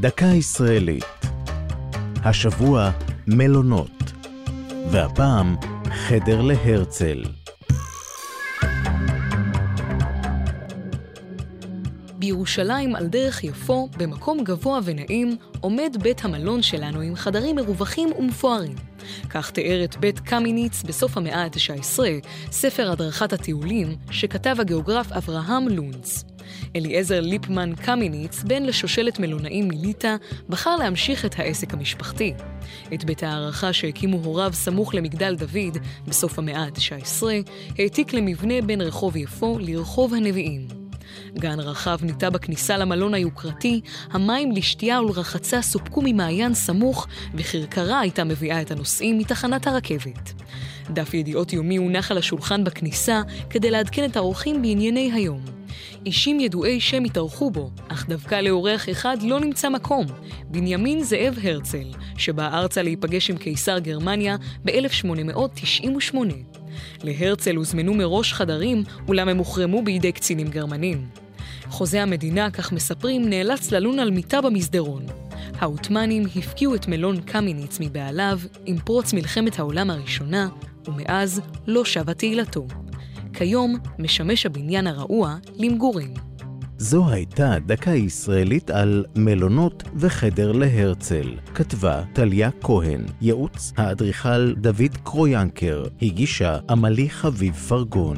דקה ישראלית. השבוע מלונות, והפעם חדר להרצל. בירושלים על דרך יפו, במקום גבוה ונעים, עומד בית המלון שלנו עם חדרים מרווחים ומפוארים. כך תיאר את בית קמיניץ בסוף המאה ה-19, ספר הדרכת הטיולים, שכתב הגיאוגרף אברהם לונץ. אליעזר ליפמן קמיניץ, בן לשושלת מלונאים מליטא, בחר להמשיך את העסק המשפחתי. את בית ההערכה שהקימו הוריו סמוך למגדל דוד בסוף המאה ה-19, העתיק למבנה בין רחוב יפו לרחוב הנביאים. גן רחב ניטע בכניסה למלון היוקרתי, המים לשתייה ולרחצה סופקו ממעיין סמוך, וכרכרה הייתה מביאה את הנוסעים מתחנת הרכבת. דף ידיעות יומי הונח על השולחן בכניסה כדי לעדכן את האורחים בענייני היום. אישים ידועי שם התארחו בו, אך דווקא לאורח אחד לא נמצא מקום, בנימין זאב הרצל, שבא ארצה להיפגש עם קיסר גרמניה ב-1898. להרצל הוזמנו מראש חדרים, אולם הם הוחרמו בידי קצינים גרמנים. חוזה המדינה, כך מספרים, נאלץ ללון על מיטה במסדרון. העות'מאנים הפקיעו את מלון קמיניץ מבעליו עם פרוץ מלחמת העולם הראשונה, ומאז לא שבה תהילתו. כיום משמש הבניין הרעוע למגורים. זו הייתה דקה ישראלית על מלונות וחדר להרצל. כתבה טליה כהן, ייעוץ האדריכל דוד קרויאנקר, הגישה עמלי חביב פרגון.